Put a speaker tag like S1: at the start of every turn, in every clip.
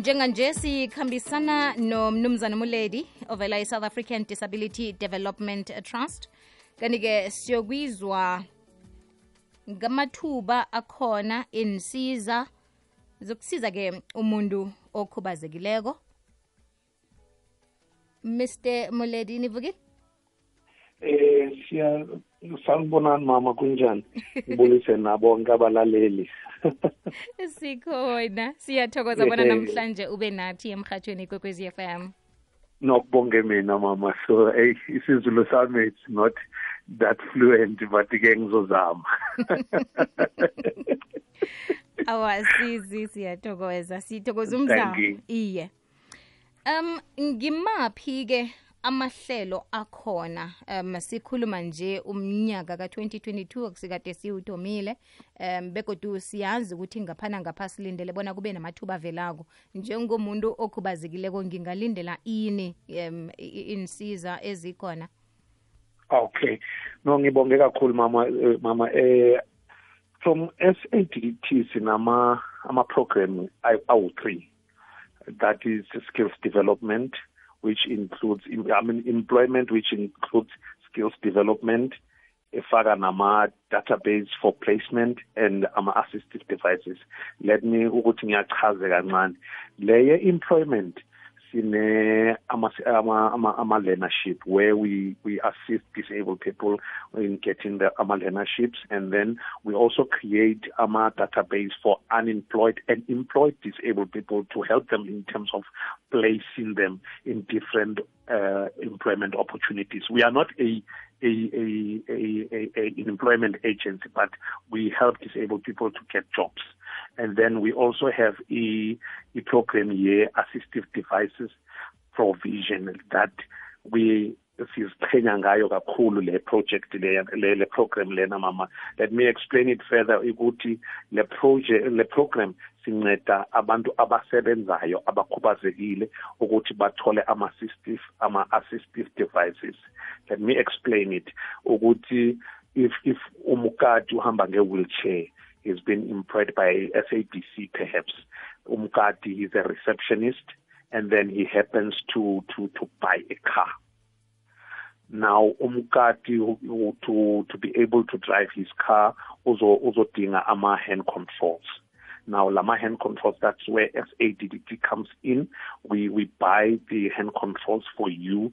S1: njenganje sikhambisana nomnumzana muledi ovela i-south african disability development trust. Kanti-ke siyokwizwa ngamathuba akhona insiza zokusiza-ke umuntu okhubazekileko. Mr muledi nivukile?
S2: Eh siya sanibonani mama kunjani? Ngibulise nabonke abalaleli
S1: sikhona siyathokoza bona namhlanje ube nathi emhathweni kwekwezi m.
S2: Nokubonge mina mama. So hey isizulu sami it's not that fluent but ke ngizozama.
S1: Awasizi siyathokoza. Sithokoza umzamo. Iye. Um ngimaphi-ke amahlelo akhona um sikhuluma nje umnyaka ka-2022 akusikade siwudomile um begodu siyazi ukuthi ngaphana ngapha silindele bona kube namathuba avelako. Njengomuntu okhubazekileko ngingalindela ini um insiza ezikhona?
S2: Okay. No ngibonge kakhulu mama uh, mama eh from SADT sinama ama program awu3 that is skills development which includes I mean employment which includes skills development efaka nama database for placement and ama assistive devices. Let me ukuthi ngiyachaze kancane. Leye employment sine ama ama ama learnership where we we assist disabled people in getting the ama learnerships and then we also create ama database for unemployed and employed disabled people to help them in terms of placing them in different uh, employment opportunities. We are not a a, a, a, a, a employment agency, but we help disabled people to get jobs. And then we also have a, a program here, assistive devices provision that we siziqhenya ngayo kakhulu le project le le, le program lena mama let me explain it further ukuthi le project le program sinceda abantu abasebenzayo abakhubazekile ukuthi bathole ama assistive ama assistive devices. Let me explain it. Ukuthi if if umukati uhamba nge-wheelchair he's been employed by SABC perhaps. Umukati is a receptionist and then he happens to to to buy a car. Now umkati to to be able to drive his car uzo uzodinga ama hand controls now lama hand controls that's where SADDT comes in. We we buy the hand controls for you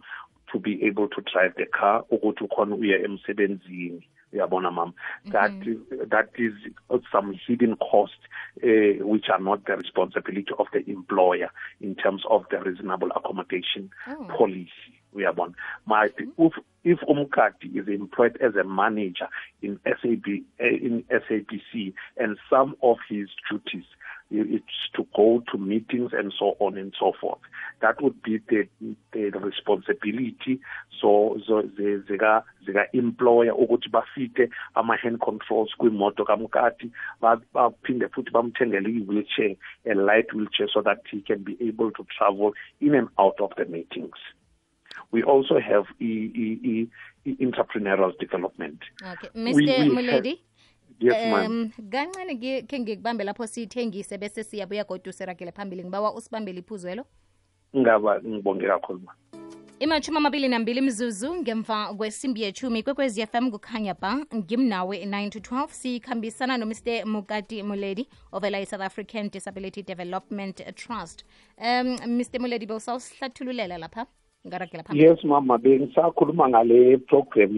S2: to be able to drive the car ukuthi ukhona uye emsebenzini. Uyabona mama? That is, that is some hidden cost uh, eh, which are not the responsibility of the employer in terms of the reasonable accommodation oh. policy. Uyabona? My mm-hmm. if if umkati is employed as a manager in SAB eh, in SABC and some of his duties it's to go to meetings and so on and so forth. That would be the the responsibility. So so zika zika employer ukuthi bafite ama hand controls kwimoto kamkati baphinde futhi bamthengele i-wheelchair a light wheelchair so that he can be able to travel in and out of the meetings. We also have e, e, e, entrepreneurial development.
S1: Okay. Mr we, we muledi
S2: yes
S1: um kancane ke ngikubambe lapho siyithengise bese siyabuya kodwa usiragele phambili. Ngibawa usibambele iphuzwelo
S2: ngaba ngibonge kakhulu ma
S1: imashumi amabili nambili mzuzu ngemva kwesimbi yechumi kwekwezi fm kukhanya ba ngimnawe 9 to 12 sikhambisana nomr. Mukati muledi ovela i-south african disability development trust. Um mr muledi bewusawusihlathululela lapha ngaragela
S2: yes mama bengisakhuluma ngale program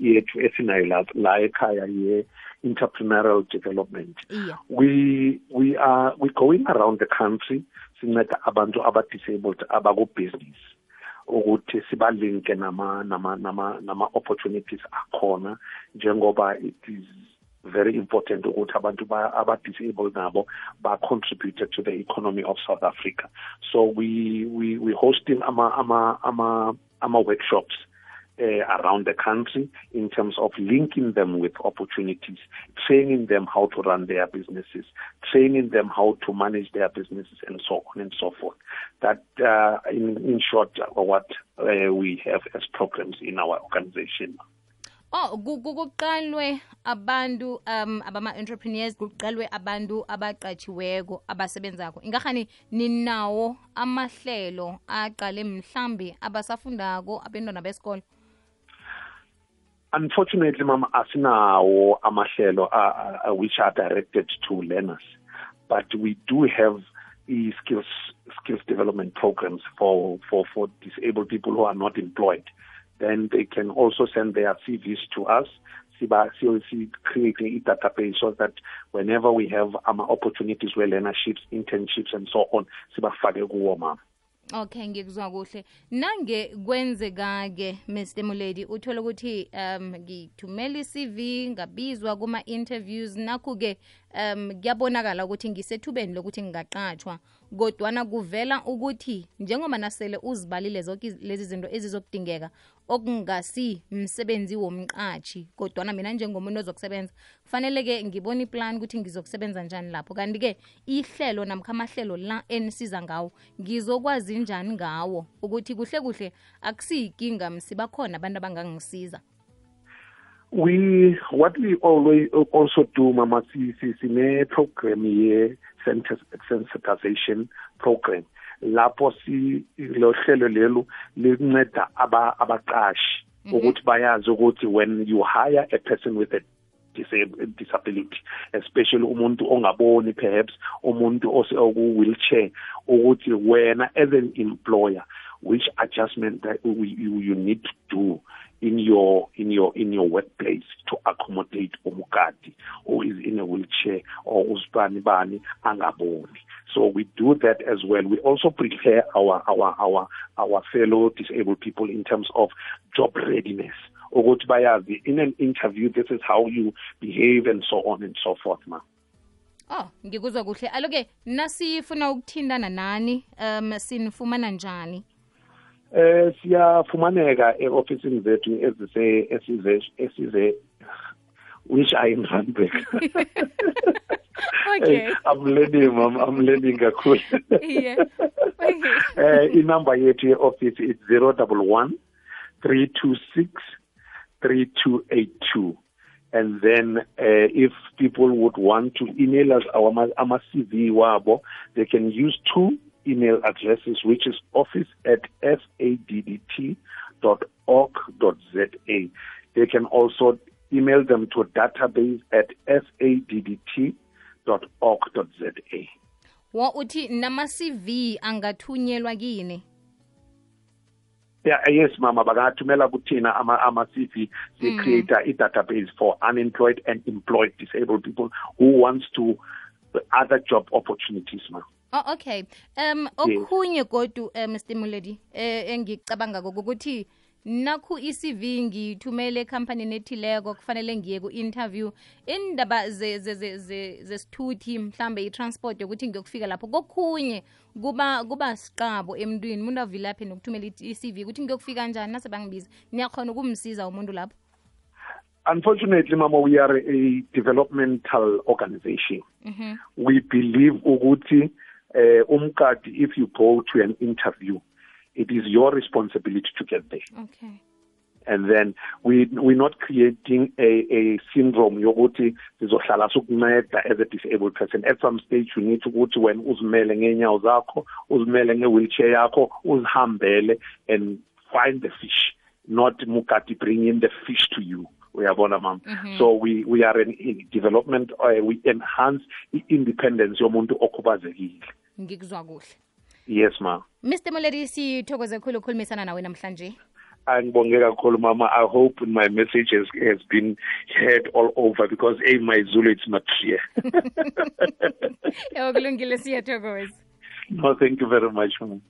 S2: yethu esinayo la, la ekhaya ye entrepreneurial development
S1: yeah.
S2: we we are we going around the country sinceda abantu aba-disabled abaku-business ukuthi sibalinke nama nama nama nama opportunities akhona njengoba it is very important ukuthi abantu aba-disabled nabo ba-contributed to the economy of south africa so we we we hosting ama ama ama ama workshops uh, around the country in terms of linking them with opportunities, training them how to run their businesses, training them how to manage their businesses, and so on and so forth. That, uh, in, in short, what uh, we have as programs in our organization.
S1: Oh ku- ku- kuqalwe abantu um abama-entrepreneurs kuqalwe abantu abaqatshiweko abasebenzako. Ingahani ninawo amahlelo aqale mhlambi abasafundako abentwana besikolo?
S2: Unfortunately mama asinawo amahlelo uh, which are directed to learners. But we do have e-skills skills development programs for for for disabled people who are not employed then they can also send their CVs to us. Siba si creating a database so that whenever we have um, opportunities where learnerships internships and so on sibafake kuwo mama
S1: okay ngikuzwa kuhle. Nange kwenzeka-ke mr muledi uthole ukuthi um ngithumela i-cv ngabizwa kuma-interviews nakhu-ke um kuyabonakala ukuthi ngisethubeni lokuthi ngingaqatshwa kodwana kuvela ukuthi njengoba nasele uzibalile zonke lezi zinto ezizokudingeka okungasi msebenzi womqatshi kodwana mina njengomuntu ozokusebenza kufanele-ke ngibone iplan ukuthi ngizokusebenza njani lapho. Kanti-ke ihlelo namkha amahlelo la enisiza ngawo ngizokwazi njani ngawo? Ukuthi kuhle kuhle akusiyikinga msibakhona abantu abangangisiza
S2: we what we always also do mama sine program ye sensitization program. Lapho si lo hlelo lelo linceda aba abaqashi ukuthi bayazi ukuthi when you hire a person with a disability especially umuntu ongaboni perhaps umuntu oku wheelchair ukuthi wena as an employer which adjustment that we, you, you need to do in your in your in your workplace to accommodate umukati who is in a wheelchair or uspani bani angaboni. So we do that as well. We also prepare our our our our fellow disabled people in terms of job readiness. Ukuthi bayazi in an interview this is how you behave and so on and so forth ma.
S1: Oh, ngikuzwa kuhle. Aloke nasifuna ukuthindana nani, um sinifumana njani?
S2: Eh siyafumaneka eofisini zethu ezise esize esize which I am Randburg.
S1: Okay.
S2: I'm learning mom, I'm learning kakhulu.
S1: Yeah.
S2: Eh inumber yethu yeoffice is 011 326 3282 and then uh, if people would want to email us our ama CV wabo they can use two email addresses which is office at saddt.org.za they can also email them to database at saddt.org.za
S1: Wa uthi nama CV angathunyelwa kini.
S2: Yeah, yes mama bangathumela kuthina ama ama CV si create a hmm. database for unemployed and employed disabled people who wants to other job opportunities ma.
S1: Oh okay. Um okhunye godu uh, Mr Muledi eh engicabanga ukuthi nakhu i-CV ngithumele ecompany ethileko kufanele ngiye ku-interview indaba zesithuthi mhlambe i-transport yokuthi ngiyokufika lapho kokhunye kuba kuba siqabo emntwini umuntu avilaphi nokuthumela i-CV ukuthi ngiyokufika njani nase bangibiza niyakhona ukumsiza umuntu lapho
S2: Unfortunately, Mama, we are a developmental organization.
S1: Mhm.
S2: We believe ukuthi uh, umkati if you go to an interview, it is your responsibility to get there.
S1: okay.
S2: And then we we're not creating a a syndrome yokuthi sizohlala sokunceda as a disabled person. At some stage you need to ukuthi when uzimele ngenyawo zakho uzimele ngewheelchair yakho uzihambele and find the fish. Not mukati bring in the fish to you. We uyabona mama? So we we are an in development uh, we enhance i-independence yomuntu okhubazekile
S1: ngikuzwa kuhle
S2: yes ma.
S1: Mr moledi sithokoze khulu ukukhulumisana nawe namhlanje.
S2: Angibonge kakhulu mama. I hope my message has, has been heard all over because hey my zulu it's not clear.
S1: Kulungile siyathokoza.
S2: No thank you very much mama